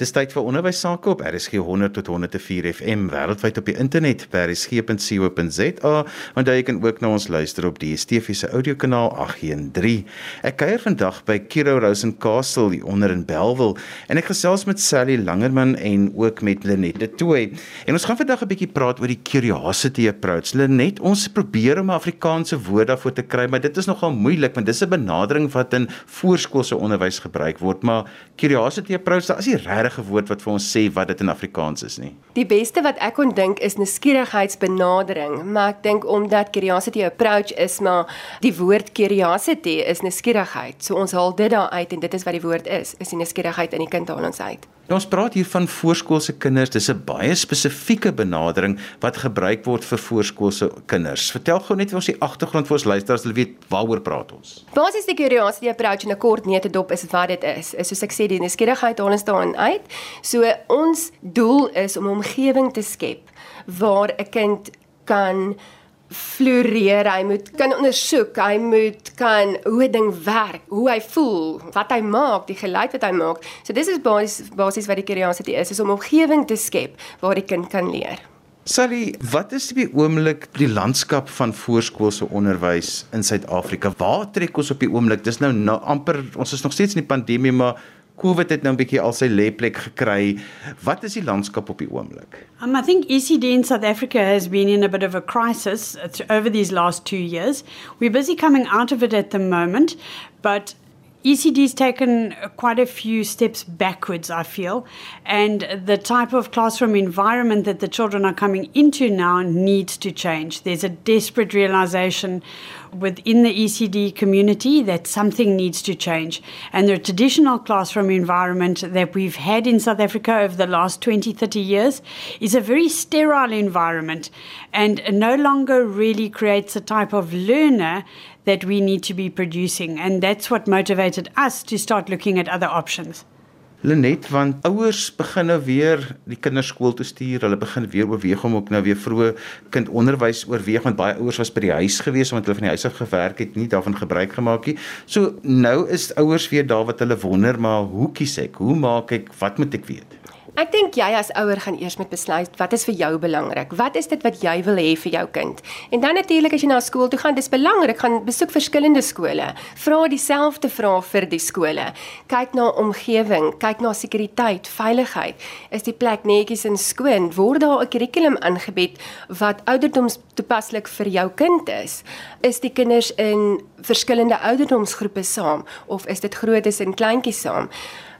Dis tyd vir onderwys sake op RSG 100 tot 104 FM wêreldwyd op die internet by rsg.co.za daar jy kan ook na ons luister op die DSTV se audiokanaal 813. Ek kuier vandag by Kiro Rosen Castle hier onder in Belwel en ek gesels met Sally Langerman en ook met Lenette Tooi. En ons gaan vandag 'n bietjie praat oor die curiosity approach. Lenette, ons probeer om 'n Afrikaanse woord daarvoor te kry, maar dit is nogal moeilik want dis 'n benadering wat in voorskoolse onderwys gebruik word, maar curiosity approach, daar is regtig regte woord wat vir ons sê wat dit in Afrikaans is nie. Die beste wat ek kon dink is nuuskierigheidsbenadering, maar ek dink omdat curiosity approach is, maar die woord curiosity is nuuskierigheid. So ons haal dit daar uit en dit is wat die woord is, is die nuuskierigheid in die kind haal ons uit. Nou ons praat hier van voorskoolse kinders. Dis 'n baie spesifieke benadering wat gebruik word vir voorskoolse kinders. Vertel gou net vir ons die agtergrond vir ons luisteraars, hulle weet waaroor praat ons. Basies die curiosity approach in 'n kort neete dop is wat dit is. Is soos ek sê die nuuskierigheid haal ons daarin uit. So ons doel is om 'n omgewing te skep waar 'n kind kan floreer, hy moet kan ondersoek, hy moet kan hoe 'n ding werk, hoe hy voel, wat hy maak, die geluid wat hy maak. So dis is basies basies wat die curiosity is, is om omgewing te skep waar die kind kan leer. Sally, wat is die oomblik die landskap van voorskoolse onderwys in Suid-Afrika? Waar trek ons op die oomblik? Dis nou, nou amper ons is nog steeds in die pandemie, maar COVID het nou 'n bietjie al sy lêplek gekry. Wat is die landskap op die oomblik? Um, I think ECD in South Africa has been in a bit of a crisis over these last 2 years. We're busy coming out of it at the moment, but ECD's taken quite a few steps backwards, I feel, and the type of classroom environment that the children are coming into now needs to change. There's a desperate realization within the ECD community that something needs to change. And the traditional classroom environment that we've had in South Africa over the last 20, 30 years is a very sterile environment and no longer really creates a type of learner that we need to be producing. And that's what motivated us to start looking at other options. Lenet want ouers begin nou weer die kinders skool toe stuur. Hulle begin weer oorweeg om ook nou weer vroeë kindonderwys oorweeg want baie ouers was by die huis gewees omdat hulle van die huis af gewerk het, nie daarvan gebruik gemaak nie. So nou is ouers weer daar wat hulle wonder maar hoe kies ek? Hoe maak ek? Wat moet ek weet? Ek dink jy as ouer gaan eers met besluit wat is vir jou belangrik? Wat is dit wat jy wil hê vir jou kind? En dan natuurlik as jy na skool toe gaan, dis belangrik gaan besoek verskillende skole. Vra dieselfde vrae vir die skole. Kyk na omgewing, kyk na sekuriteit, veiligheid. Is die plek netjies en skoon? Word daar 'n kurrikulum aangebied wat ouderdoms toepaslik vir jou kind is? Is die kinders in verskillende ouderdomsgroepe saam of is dit grootes en kleintjies saam?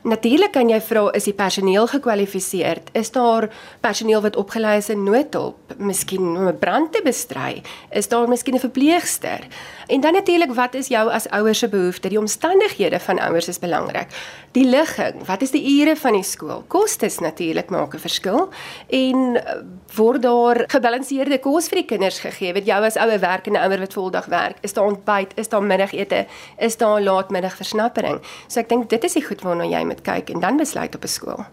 Natuurlik kan jy vra is die personeel gekwalifiseerd? Is daar personeel wat opgelei is in noodhulp, miskien om 'n brand te bestry? Is daar miskien 'n verpleegster? En dan natuurlik, wat is jou as ouers se behoefte? Die omstandighede van ouers is belangrik. Die ligging, wat is die ure van die skool? Kostes natuurlik maak 'n verskil en eh, word daar gebalanseerde kos vir die kinders gegee? Weet jou as ouer werkende ouer wat voldag werk, is daar ontbyt, is daar middagete, is daar laatmiddag versnappering? So ek dink dit is die goed waarna jy moet kyk en dan besluit op 'n skool.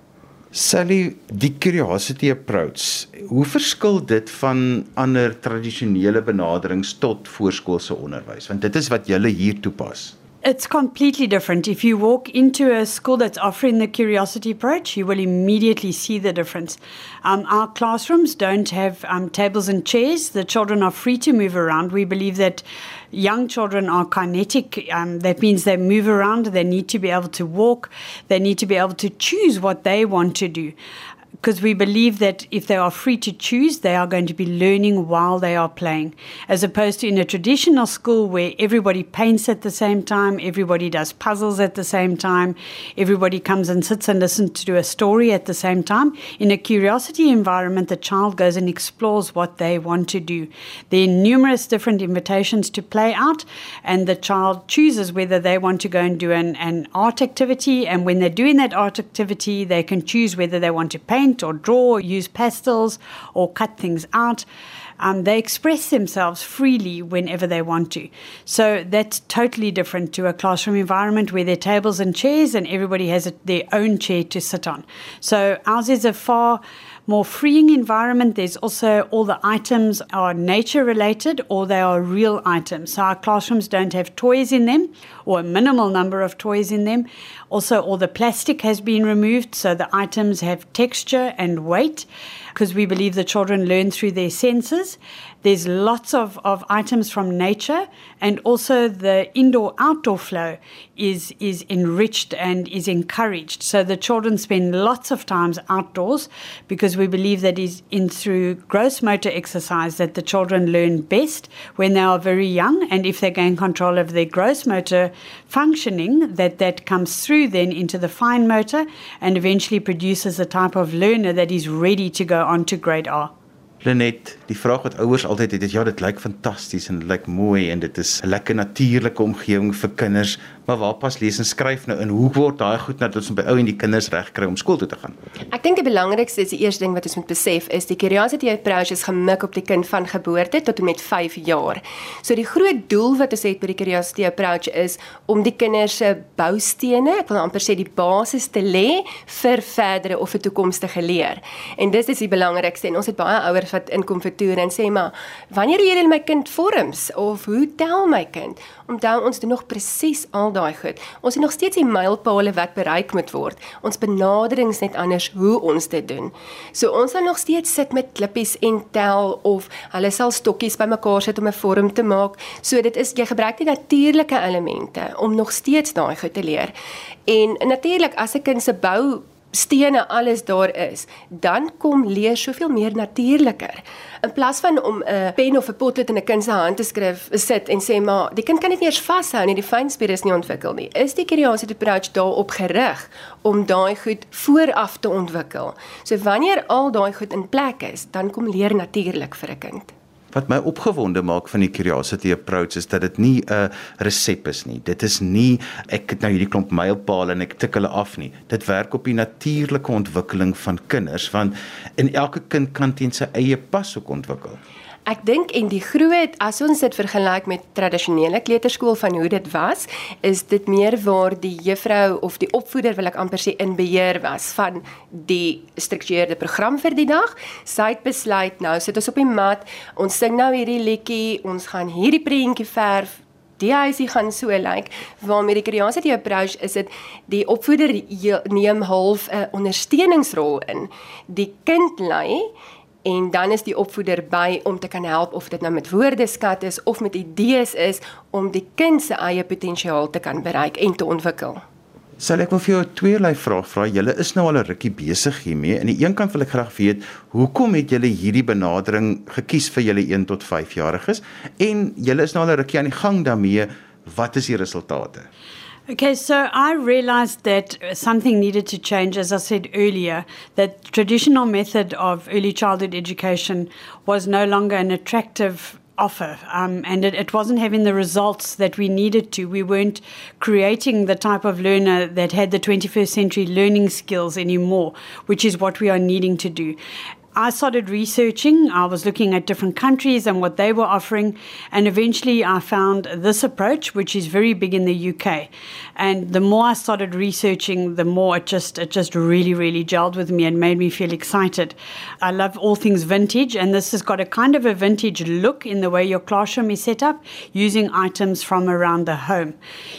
Sally, die curiosity approach, hoe verskil dit van ander tradisionele benaderings tot voorskoolse onderwys? Want dit is wat julle hier toepas. It's completely different. If you walk into a school that's offering the curiosity approach, you will immediately see the difference. Um, our classrooms don't have um, tables and chairs. The children are free to move around. We believe that young children are kinetic. Um, that means they move around. They need to be able to walk. They need to be able to choose what they want to do because we believe that if they are free to choose, they are going to be learning while they are playing, as opposed to in a traditional school where everybody paints at the same time, everybody does puzzles at the same time, everybody comes and sits and listens to a story at the same time. In a curiosity environment, the child goes and explores what they want to do. There are numerous different invitations to play out, and the child chooses whether they want to go and do an, an art activity, and when they're doing that art activity, they can choose whether they want to paint paint or draw, use pastels or cut things out. um, they express themselves freely whenever they want to. So that's totally different to a classroom environment where there are tables and chairs and everybody has a, their own chair to sit on. So ours is a far more freeing environment. There's also all the items are nature related or they are real items. So our classrooms don't have toys in them or a minimal number of toys in them. Also, all the plastic has been removed so the items have texture and weight because we believe the children learn through their senses. There's lots of, of items from nature, and also the indoor outdoor flow is, is enriched and is encouraged. So the children spend lots of times outdoors because we believe that is in through gross motor exercise that the children learn best when they are very young, and if they gain control of their gross motor functioning, that that comes through then into the fine motor and eventually produces a type of learner that is ready to go on to grade R. Lenet, die vraag wat ouers altyd het is ja, dit lyk fantasties en dit lyk mooi en dit is 'n lekker natuurlike omgewing vir kinders, maar waar pas lees en skryf nou in? Hoe word daai goed nou dat ons by ou en die kinders reg kry om skool toe te gaan? Ek dink die belangrikste is die eerste ding wat ons moet besef is die curiosity approach is gemik op die kind van geboorte tot en met 5 jaar. So die groot doel wat ons het by die curiosity approach is om die kinders se boustene, ek wil amper sê die basis te lê vir verdere of vir toekomstige leer. En dis is die belangrikste en ons het baie ouers wat inkom vir toer en sê maar wanneer jy my kind vorms of hoe tel my kind? Onthou ons doen nog presies al daai goed. Ons het nog steeds die mylpale wat bereik moet word. Ons benaderings net anders hoe ons dit doen. So ons sal nog steeds sit met klippies en tel of hulle sal stokkies bymekaar sit om 'n vorm te maak. So dit is jy gebruik die natuurlike elemente om nog steeds daai goed te leer. En natuurlik as 'n kind se bou stene alles daar is, dan kom leer soveel meer natuurliker. In plaas van om 'n pen of 'n potlood in 'n kind se hand te skryf, sit en sê maar die kind kan dit nie eers vashou nie, die fynspiere is nie ontwikkel nie. Is die curiosity approach daarop gerig om daai goed vooraf te ontwikkel? So wanneer al daai goed in plek is, dan kom leer natuurlik vir 'n kind. Wat my opgewonde maak van die curiosity approach is dat dit nie 'n resep is nie. Dit is nie ek het nou hierdie klomp mylpale en ek tik hulle af nie. Dit werk op die natuurlike ontwikkeling van kinders want in elke kind kan teen sy eie pas ook ontwikkel. Ek dink en die groot as ons dit vergelyk met tradisionele kleuterskool van hoe dit was, is dit meer waar die juffrou of die opvoeder wil ek amper sê in beheer was van die gestruktureerde program vir die dag. Sy het besluit, nou sit ons op die mat, ons sing nou hierdie liedjie, ons gaan hierdie prentjie verf Die huisie gaan so lyk like, waar met die curiosity approach is dit die opvoeder neem half 'n ondersteuningsrol in. Die kind lei en dan is die opvoeder by om te kan help of dit nou met woordeskat is of met idees is om die kind se eie potensiaal te kan bereik en te ontwikkel. Sal ek wil vir jou tweelei vraag vra. Julle is nou al 'n rukkie besig hiermee. Aan die een kant wil ek graag weet, hoekom het julle hierdie benadering gekies vir julle 1 tot 5 jariges? En julle is nou al 'n rukkie aan die gang daarmee. Wat is die resultate? Okay, so I realized that something needed to change, as I said earlier, that traditional method of early childhood education was no longer an attractive offer um, and it, it, wasn't having the results that we needed to. We weren't creating the type of learner that had the 21st century learning skills anymore, which is what we are needing to do. I started researching. I was looking at different countries and what they were offering. And eventually I found this approach, which is very big in the UK. And the more I started researching, the more it just, it just really, really gelled with me and made me feel excited. I love all things vintage. And this has got a kind of a vintage look in the way your classroom is set up using items from around the home.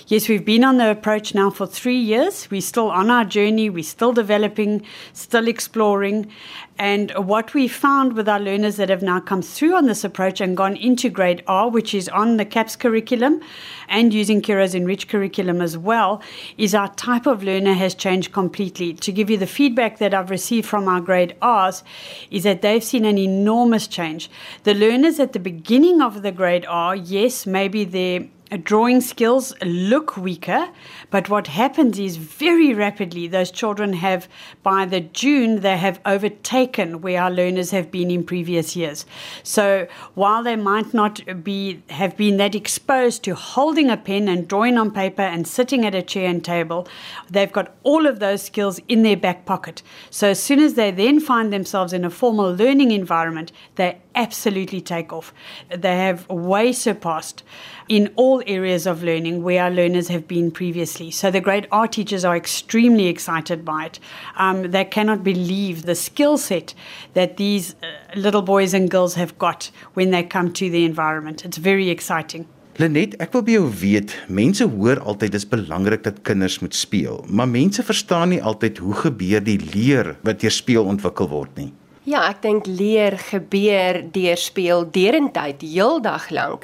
Yes, we've been on the approach now for three years. We're still on our journey. We're still developing, still exploring. And what we found with our learners that have now come through on this approach and gone into grade R, which is on the CAPS curriculum and using Kira's Enrich curriculum as well, is our type of learner has changed completely. To give you the feedback that I've received from our grade R's, is that they've seen an enormous change. The learners at the beginning of the grade R, yes, maybe their Uh, drawing skills look weaker, but what happens is very rapidly those children have, by the June, they have overtaken where our learners have been in previous years. So while they might not be have been that exposed to holding a pen and drawing on paper and sitting at a chair and table, they've got all of those skills in their back pocket. So as soon as they then find themselves in a formal learning environment, they absolutely take off. They have way surpassed in all areas of learning where our learners have been previously. So the grade R teachers are extremely excited by it. Um, they cannot believe the skill set that these uh, little boys and girls have got when they come to the environment. It's very exciting. Lenet, ek wil by jou weet, mense hoor altyd dis belangrik dat kinders moet speel, maar mense verstaan nie altyd hoe gebeur die leer wat deur speel ontwikkel word nie. Ja, ek dink leer gebeur deur speel derentyd heeldag lank.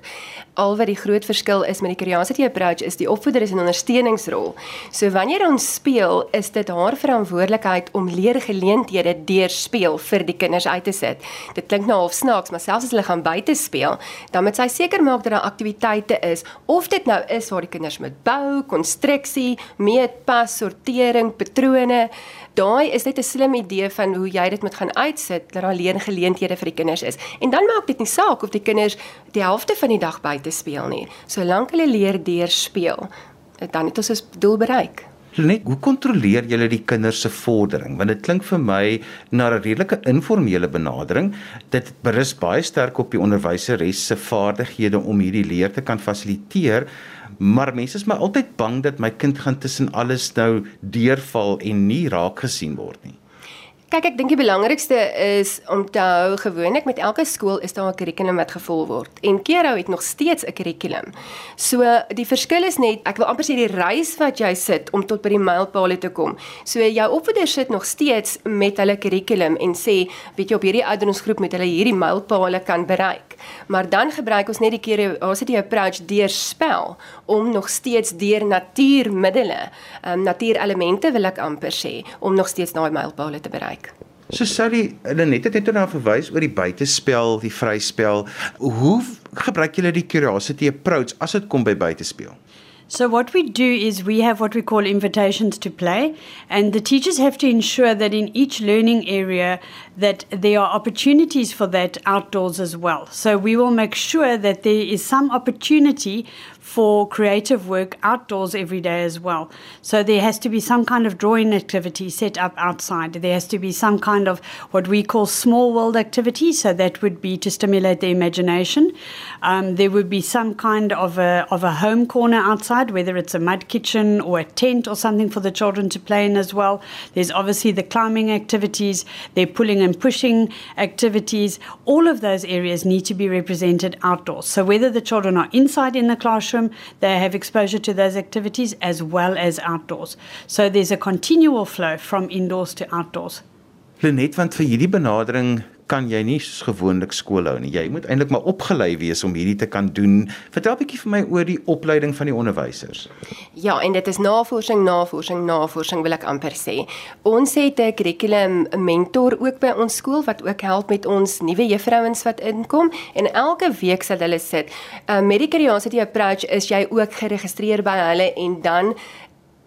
Al wat die groot verskil is met die curiosity approach is die opvoeder is 'n ondersteuningsrol. So wanneer ons speel, is dit haar verantwoordelikheid om leergeleenthede deur speel vir die kinders uit te sit. Dit klink nou half snaaks, maar selfs as hulle gaan buite speel, dan moet sy seker maak dat daar aktiwiteite is of dit nou is waar die kinders moet bou, konstruksie, meetpas, sortering, patrone daai is net 'n slim idee van hoe jy dit moet gaan uitsit dat daar leen geleenthede vir die kinders is. En dan maak dit nie saak of die kinders die helfte van die dag buite speel nie. Solank hulle leer deur speel, dan het ons ons doel bereik. Net hoe kontroleer julle die kinders se vordering? Want dit klink vir my na 'n redelike informele benadering. Dit berus baie sterk op die onderwyseres se vaardighede om hierdie leer te kan fasiliteer. Maar mense is maar altyd bang dat my kind gaan tussen alles nou deurval en nie raak gesien word nie. Kyk, ek dink die belangrikste is om te hou gewoonlik met elke skool is daar 'n kurrikulum wat gevolg word. En Kero het nog steeds 'n kurrikulum. So die verskil is net, ek wil amper sê die reis wat jy sit om tot by die mylpaale te kom. So jou opvoeder sit nog steeds met hulle kurrikulum en sê, weet jy op hierdie ouderdomsgroep met hulle hierdie mylpaale kan bereik. Maar dan gebruik ons net die keer ons het die approach deur spel om nog steeds deur natuurmiddels, ehm um, natuurelemente wil ek amper sê, om nog steeds daai mylpaale te bereik. So Sally, hulle net het net nou verwys oor die buitespel, die vryspel. Hoe gebruik julle die curiosity approach as dit kom by buitespel? So, what we do is we have what we call invitations to play, and the teachers have to ensure that in each learning area that there are opportunities for that outdoors as well. So, we will make sure that there is some opportunity for creative work outdoors every day as well. So there has to be some kind of drawing activity set up outside. There has to be some kind of what we call small world activity. So that would be to stimulate the imagination. Um, there would be some kind of a, of a home corner outside, whether it's a mud kitchen or a tent or something for the children to play in as well. There's obviously the climbing activities, they're pulling and pushing activities. All of those areas need to be represented outdoors. So whether the children are inside in the classroom, they have exposure to those activities as well as outdoors. So there's a continual flow from indoors to outdoors. Lenet, want vir hierdie benadering kan jy nie soos gewoonlik skool hou nie. Jy moet eintlik maar opgelei wees om hierdie te kan doen. Vertel 'n bietjie vir my oor die opleiding van die onderwysers. Ja, en dit is navorsing, navorsing, navorsing wil ek amper sê. Ons het 'n kurrikulum mentor ook by ons skool wat ook help met ons nuwe juffrouens wat inkom en elke week sal hulle sit. Uh, met die curiosity approach is jy ook geregistreer by hulle en dan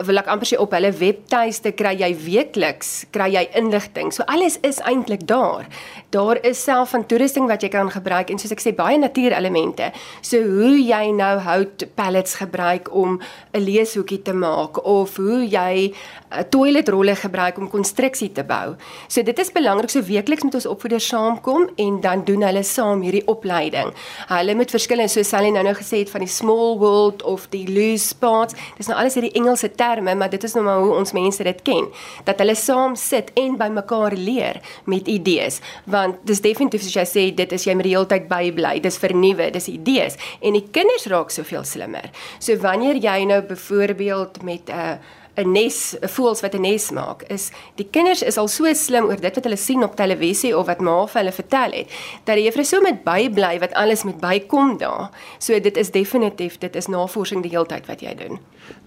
wil ek amper sê op hulle webtuiste kry jy weekliks kry jy inligting. So alles is eintlik daar. Daar is self van toerusting wat jy kan gebruik en soos ek sê baie natuurelemente. So hoe jy nou hout pallets gebruik om 'n leeshoekie te maak of hoe jy 'n toiletrolle gebruik om konstruksie te bou. So dit is belangrik so weekliks met ons opvoeders saamkom en dan doen hulle saam hierdie opleiding. Hulle moet verskillende so Sally nou nou gesê het van die small world of die loose parts. Dis nou alles hierdie Engelse terme, maar dit is nou maar hoe ons mense dit ken. Dat hulle saam sit en by mekaar leer met idees. Want dis definitief soos jy sê, dit is jy met die hele tyd bybly. Dis vernuwe, dis idees en die kinders raak soveel slimmer. So wanneer jy nou byvoorbeeld met 'n uh, 'n nes, 'n voels wat 'n nes maak, is die kinders is al so slim oor dit wat hulle sien op televisie of wat ma vir hulle vertel het, dat die juffrou so met bybly wat alles met bykom daar. So dit is definitief, dit is navorsing die hele tyd wat jy doen.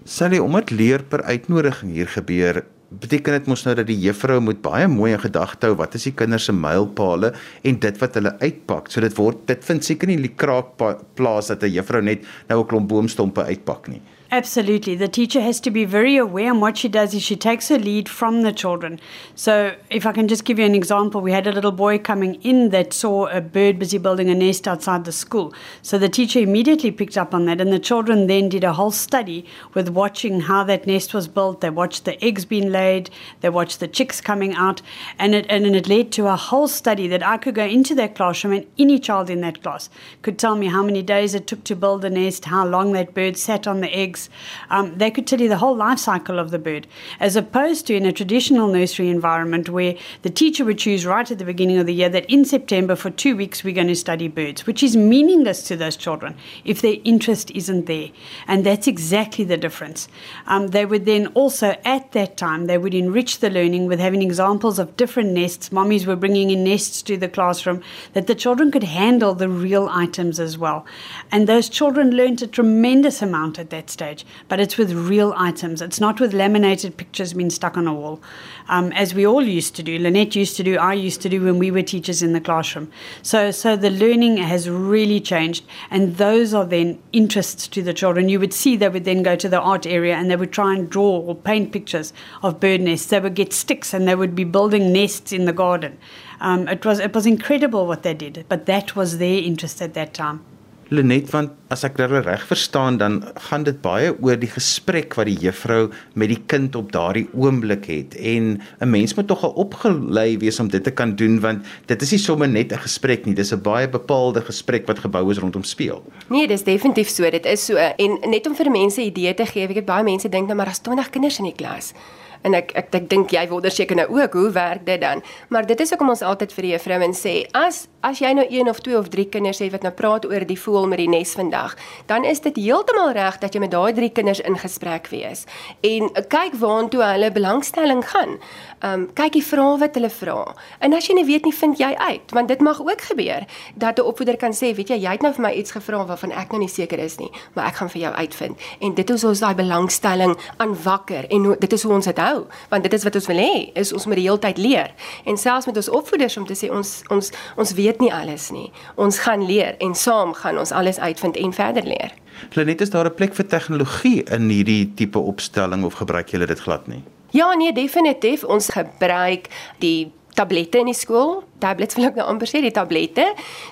Sally, omdat leer per uitnodiging hier gebeur, beteken dit mos nou dat die juffrou moet baie mooi in gedagte hou wat is die kinders se mylpale en dit wat hulle uitpak. So dit word dit vind seker nie in die kraak plaas dat 'n juffrou net nou 'n klomp boomstompe uitpak nie. Absolutely. The teacher has to be very aware, and what she does is she takes her lead from the children. So, if I can just give you an example, we had a little boy coming in that saw a bird busy building a nest outside the school. So, the teacher immediately picked up on that, and the children then did a whole study with watching how that nest was built. They watched the eggs being laid, they watched the chicks coming out, and it, and it led to a whole study that I could go into that classroom, and any child in that class could tell me how many days it took to build the nest, how long that bird sat on the eggs um, they could tell you the whole life cycle of the bird, as opposed to in a traditional nursery environment where the teacher would choose right at the beginning of the year that in September for two weeks we're going to study birds, which is meaningless to those children if their interest isn't there. And that's exactly the difference. Um, they would then also, at that time, they would enrich the learning with having examples of different nests. Mommies were bringing in nests to the classroom that the children could handle the real items as well. And those children learned a tremendous amount at that stage but it's with real items. It's not with laminated pictures being stuck on a wall, um, as we all used to do. Lynette used to do, I used to do when we were teachers in the classroom. So, so the learning has really changed, and those are then interests to the children. You would see they would then go to the art area and they would try and draw or paint pictures of bird nests. They would get sticks and they would be building nests in the garden. Um, it was it was incredible what they did, but that was their interest at that time. Lenet want as ek hulle reg verstaan dan gaan dit baie oor die gesprek wat die juffrou met die kind op daardie oomblik het. En 'n mens moet tog opgelei wees om dit te kan doen want dit is nie sommer net 'n gesprek nie. Dis 'n baie bepaalde gesprek wat gebou is rondom speel. Nee, dis definitief so, dit is so. En net om vir mense idee te gee, ek weet baie mense dink nou maar as 20 kinders in die klas en ek ek, ek dink jy wonder seker nou ook hoe werk dit dan? Maar dit is ook om ons altyd vir die vrouens sê as as jy nou een of twee of drie kinders het wat nou praat oor die voel met die nes vandag dan is dit heeltemal reg dat jy met daai drie kinders in gesprek wees. En kyk waantoe hulle belangstelling gaan. Um, kyk die vrae wat hulle vra. En as jy nie weet nie vind jy uit want dit mag ook gebeur dat 'n opvoeder kan sê weet jy jy het nou vir my iets gevra waarvan ek nou nie seker is nie maar ek gaan vir jou uitvind. En dit is ons daai belangstelling aan wakker en dit is hoe ons dit hou hou want dit is wat ons wil hê is ons moet die hele tyd leer. En selfs met ons opvoeders om te sê ons ons ons weet nie alles nie. Ons gaan leer en saam gaan ons alles uitvind en verder leer. Planet is daar 'n plek vir tegnologie in hierdie tipe opstelling of gebruik julle dit glad nie? Ja nee definitief. Ons gebruik die tablette in die skool tablets wil ek nou amper sê die tablette.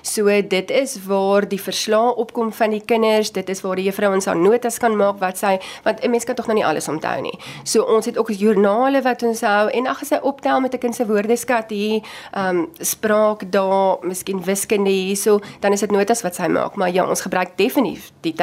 So dit is waar die verslae opkom van die kinders, dit is waar die juffrouens aan notas kan maak wat sy want 'n mens kan tog nou nie alles onthou nie. So ons het ook joernale wat ons hou en ag as hy optel met 'n kind se woordeskat hier, ehm um, spraak daar, miskien wiskunde hierso, dan is dit notas wat sy maak, maar ja, ons gebruik definitief die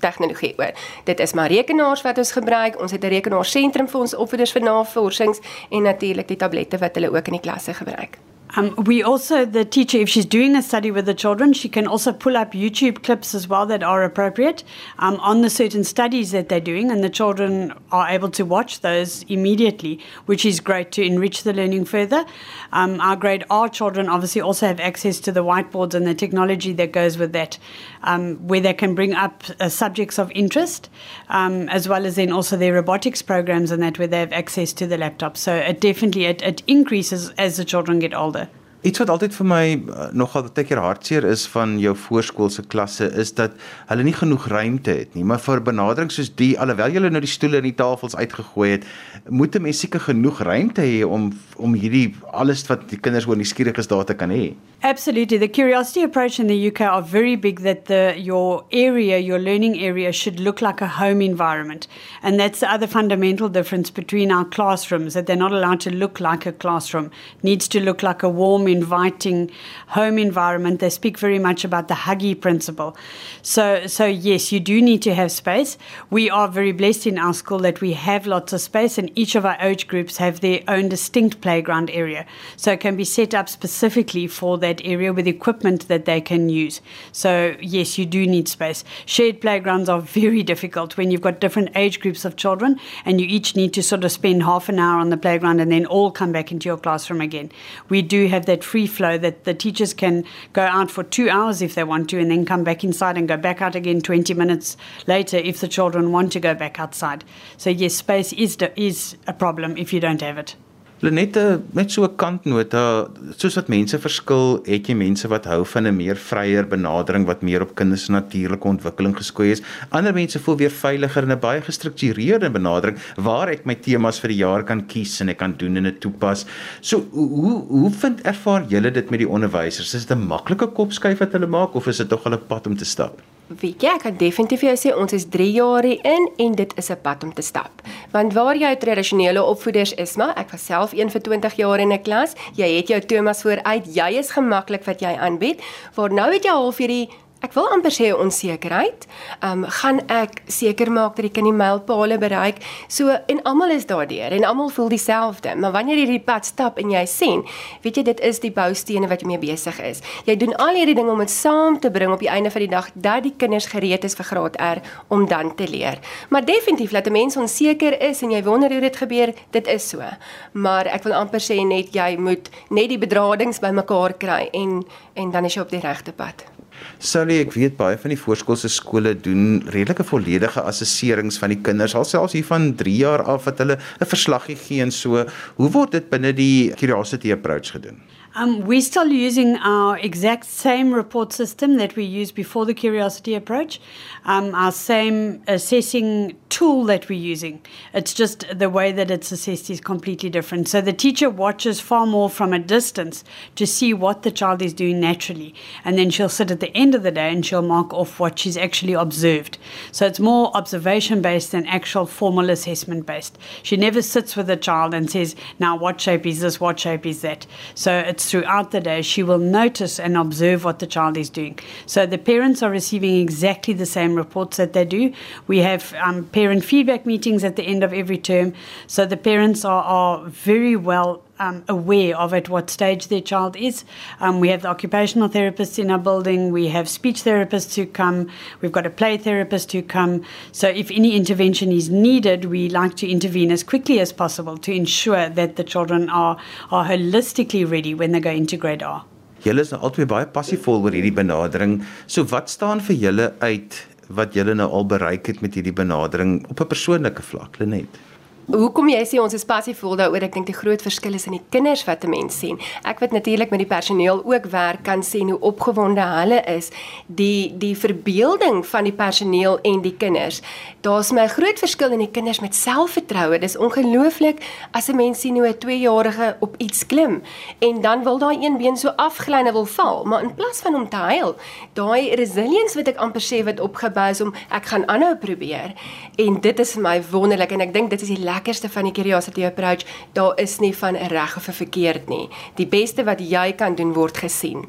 tegnologie oor. Dit is maar rekenaars wat ons gebruik. Ons het 'n rekenaarsentrum vir ons opvoeders vir navorsings en natuurlik die tablette wat hulle ook in die klasse gebruik. Um, we also, the teacher, if she's doing a study with the children, she can also pull up YouTube clips as well that are appropriate um, on the certain studies that they're doing, and the children are able to watch those immediately, which is great to enrich the learning further. Um, our grade R children obviously also have access to the whiteboards and the technology that goes with that, um, where they can bring up uh, subjects of interest, um, as well as then also their robotics programs and that, where they have access to the laptop. So it definitely it, it increases as the children get older. Iets wat altyd vir my uh, nogal baie keer hartseer is van jou voorskoolse klasse is dat hulle nie genoeg ruimte het nie. Maar vir benadering soos die alhoewel jy nou die stoele en die tafels uitgegooi het, moet 'n mens seker genoeg ruimte hê om om hierdie alles wat die kinders oor nuuskierig is daar te kan hê. Absolutely. The curiosity approach in the UK are very big that the your area, your learning area should look like a home environment. And that's the other fundamental difference between our classrooms that they're not allowed to look like a classroom. It needs to look like a warm inviting home environment. They speak very much about the huggy principle. So so yes, you do need to have space. We are very blessed in our school that we have lots of space and each of our age groups have their own distinct playground area. So it can be set up specifically for that that area with equipment that they can use. So, yes, you do need space. Shared playgrounds are very difficult when you've got different age groups of children and you each need to sort of spend half an hour on the playground and then all come back into your classroom again. We do have that free flow that the teachers can go out for two hours if they want to and then come back inside and go back out again 20 minutes later if the children want to go back outside. So, yes, space is, is a problem if you don't have it. Lenette met so 'n kantnota soos wat mense verskil, het jy mense wat hou van 'n meer vryer benadering wat meer op kinders se natuurlike ontwikkeling geskoei is. Ander mense voel weer veiliger in 'n baie gestruktureerde benadering waar ek my temas vir die jaar kan kies en ek kan doen en dit toepas. So hoe hoe vind ervaar julle dit met die onderwysers? Is dit 'n maklike kopskuif wat hulle maak of is dit tog 'n pad om te stap? Weet jy, ek kan definitief vir jou sê ons is 3 jaar in en dit is 'n pad om te stap. Want waar jy tradisionele opvoeders is, maar ek was self een vir 20 jaar in 'n klas, jy het jou Thomas vooruit, jy is gemaklik wat jy aanbied. Waar nou het jy half hierdie Ek wil amper sê onsekerheid. Ehm um, gaan ek seker maak dat ek kan die mylpale bereik. So en almal is daardeur en almal voel dieselfde. Maar wanneer jy hierdie pad stap en jy sien, weet jy dit is die boustene wat jy mee besig is. Jy doen al hierdie dinge om dit saam te bring op die einde van die dag dat die kinders gereed is vir graad R om dan te leer. Maar definitief laat 'n mens onseker is en jy wonder hoe dit gebeur, dit is so. Maar ek wil amper sê net jy moet net die bedradings bymekaar kry en en dan is jy op die regte pad. Sally, ek weet baie van die voorskoolse skole doen redelike volledige assesserings van die kinders, alselfs hier van 3 jaar af wat hulle 'n verslaggie gee en so. Hoe word dit binne die Curiosity approach gedoen? Um, we're still using our exact same report system that we used before the Curiosity approach, um, our same assessing tool that we're using. It's just the way that it's assessed is completely different. So the teacher watches far more from a distance to see what the child is doing naturally. And then she'll sit at the end of the day and she'll mark off what she's actually observed. So it's more observation based than actual formal assessment based. She never sits with the child and says, now what shape is this, what shape is that. So it's throughout the day, she will notice and observe what the child is doing. So the parents are receiving exactly the same reports that they do. We have um, parent feedback meetings at the end of every term. So the parents are, are very well um, aware of at what stage their child is. Um, we have the occupational therapists in our building. We have speech therapists who come. We've got a play therapist who come. So if any intervention is needed, we like to intervene as quickly as possible to ensure that the children are, are holistically ready when they go into grade R. Julle is nou altyd baie passievol oor hierdie benadering. So wat staan vir julle uit wat julle nou al bereik het met hierdie benadering op 'n persoonlike vlak, Lenet? Hoekom jy sê ons is passievol daaroor? Ek dink die groot verskil is in die kinders wat 'n mens sien. Ek wat natuurlik met die personeel ook werk kan sien hoe opgewonde hulle is. Die die verbeelding van die personeel en die kinders. Daar's my groot verskil in die kinders met selfvertroue. Dis ongelooflik as 'n mens sien hoe 'n 2-jarige op iets klim en dan wil daai een been so afgly en wil val, maar in plaas van om te huil, daai resilience wat ek amper sê wat opgebou is om ek gaan aanhou probeer. En dit is vir my wonderlik en ek dink dit is die lekkerste van die curiosity approach, daar is nie van 'n reg of 'n verkeerd nie. Die beste wat jy kan doen word gesien.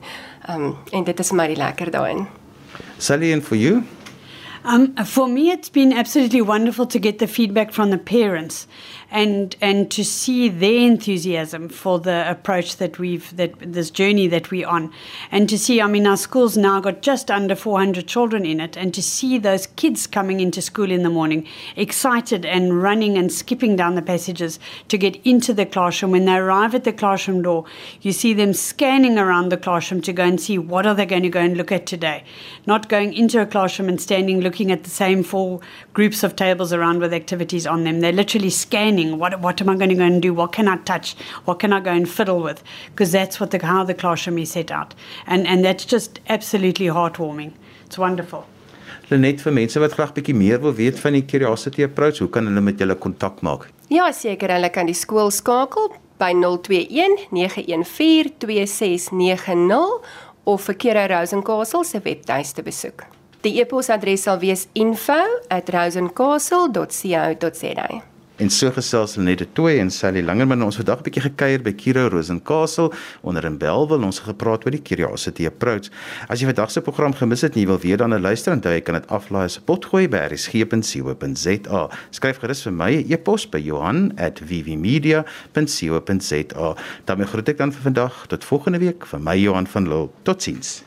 Um en dit is my die lekker daarin. Sally and for you? Um, for me, it's been absolutely wonderful to get the feedback from the parents and and to see their enthusiasm for the approach that we've that this journey that we're on, and to see. I mean, our school's now got just under 400 children in it, and to see those kids coming into school in the morning, excited and running and skipping down the passages to get into the classroom. When they arrive at the classroom door, you see them scanning around the classroom to go and see what are they going to go and look at today, not going into a classroom and standing looking at the same four groups of tables around with activities on them. They're literally scanning what what am I going to go and do? What can I touch? What can I go and fiddle with? Because that's what the how the classroom is set out, and and that's just absolutely heartwarming. It's wonderful. Lenet vir mense wat graag bietjie meer wil weet van die Curiosity Approach, hoe kan hulle met julle kontak maak? Ja, seker, hulle kan die skool skakel by 021 914 2690 of vir Kira Rosenkasel se webtuiste besoek. Die e-posadres sal wees info@rosenkasel.co.za. En so gesels net die twee en Sally Langerman ons vandag 'n bietjie gekuier by Kiro Rosenkasel onder in Belwel ons het gepraat oor die Curiosity Approach. As jy vandag se program gemis het en jy wil weer dan luister en jy kan dit aflaai 'n potgooi by rsg.co.za. Skryf gerus vir my 'n e-pos by Johan@vvmedia.co.za. daarmee groet ek dan vir vandag tot volgende week vir my Johan van Lille. Totsiens.